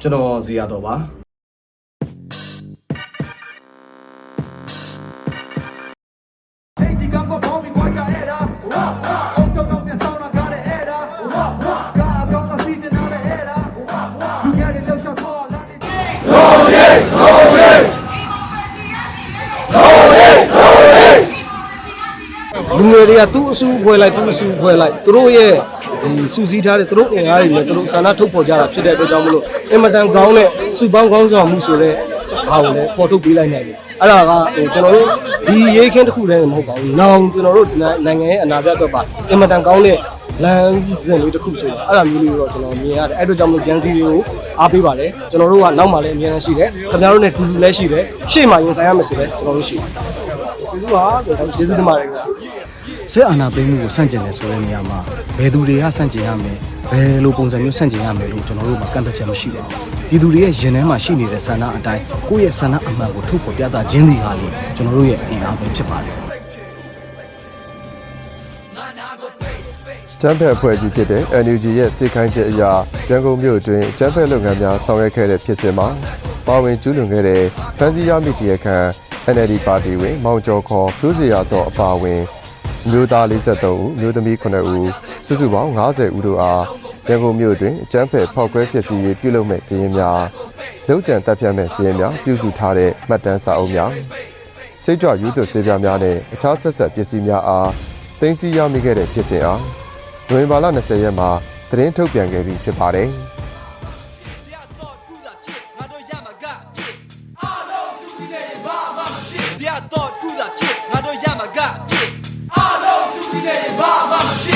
ကျွန်တော်ဇေယျတော်ပါဒီကံပေါ်ပေါင်းပြီးခွာကြရတာဝါဝါအုံတုံတုံပြန်ဆောင်လာကြတဲ့အဲ့ဒါဝါဝါကာကောင်းကစီတင်လာတဲ့အဲ့ဒါဝါဝါလူရတဲ့လှောက်ရှောက်ခေါ်လာတဲ့ လူငယ်တွေကသူ့အစုဖွဲလိုက်သူ့အစုဖွဲလိုက်သူတို့ရဲ့ဒီစူးစီးထားတဲ့သူတို့အင်အားတွေနဲ့သူတို့ဆန္ဒထုတ်ဖော်ကြတာဖြစ်တဲ့အတွက်ကြောင့်မလို့အင်မတန်ကောင်းတဲ့စုပေါင်းကောင်းဆောင်မှုဆိုတဲ့ဟာကိုလည်းပေါ်ထုတ်ပေးလိုက်နိုင်တယ်အဲ့ဒါကဟိုကျွန်တော်တို့ဒီရေးခင်းတစ်ခုတည်းမဟုတ်ပါဘူး။နောက်ကျွန်တော်တို့နိုင်ငံရဲ့အနာဂတ်အတွက်ပါအင်မတန်ကောင်းတဲ့လမ်းစဉ်လေးတစ်ခုဆိုတော့အဲ့ဒါမျိုးလေးတော့ကျွန်တော်မြင်ရတယ်အဲ့အတွက်ကြောင့်မလို့ဂျန်စီတွေကိုအားပေးပါတယ်ကျွန်တော်တို့ကနောက်မှလည်းအများကြီးရှိတယ်ခင်ဗျားတို့နဲ့တူတူလည်းရှိတယ်ရှေ့မှာရင်ဆိုင်ရမယ်ဆိုလည်းကျွန်တော်တို့ရှိတယ် ကျေးဇူးပါကျေးဇူးတင်ပါတယ်ခင်ဗျာစစ်အာဏာသိမ်းမှုကိုဆန့်ကျင်တယ်ဆိုတဲ့နေရာမှာဘယ်သူတွေကဆန့်ကျင်ရမယ်ဘယ်လိုပုံစံမျိုးဆန့်ကျင်ရမယ်လို့ကျွန်တော်တို့မှာကန့်သတ်ချက်မရှိပါဘူးပြည်သူတွေရဲ့ရင်ထဲမှာရှိနေတဲ့ဆန္ဒအတိုင်းကိုယ့်ရဲ့ဆန္ဒအမှန်ကိုထုတ်ဖော်ပြသခြင်းဒီဟာလေကျွန်တော်တို့ရဲ့အင်အားပဲဖြစ်ပါတယ်ကျန်းဖက်အဖွဲ့အစည်းဖြစ်တဲ့ NUG ရဲ့စေခိုင်းချက်အရာရန်ကုန်မြို့အတွင်းကျန်းဖက်လုပ်ငန်းများဆောင်ရွက်ခဲ့တဲ့ဖြစ်စဉ်မှာပါဝင်ကျူးလွန်ခဲ့တဲ့ဖန်စီရမိတရခန့် NLD ပါတီဝင် မောင်ကျော်ခေါ်ဖြိုးစရာတော်အပါဝင်မျိုးသား43ဦးမျိုးသမီး9ဦးစုစုပေါင်း90ဦးတို့အားရန်ကုန်မြို့အတွင်းကျန်းဖက်ဖောက်ခွဲဖြစ်စီရေးပြုလုပ်မဲ့စီးရင်များလုံခြံတပ်ဖြတ်မဲ့စီးရင်များပြုစုထားတဲ့မှတ်တမ်းစာအုပ်များစိတ်ကြွယူသွဆေးပြားများနဲ့အခြားဆက်ဆက်ပစ္စည်းများအားသိမ်းဆည်းရမိခဲ့တဲ့ဖြစ်စဉ်အားနိုဝင်ဘာလ20ရက်မှာသတင်းထုတ်ပြန်ခဲ့ပြီးဖြစ်ပါတယ်။ တရားတော်ကုသာဖြစ်ငါတို့ရမှာကဖြစ်အလုံးစုကြည့်နေဘာမှမဖြစ်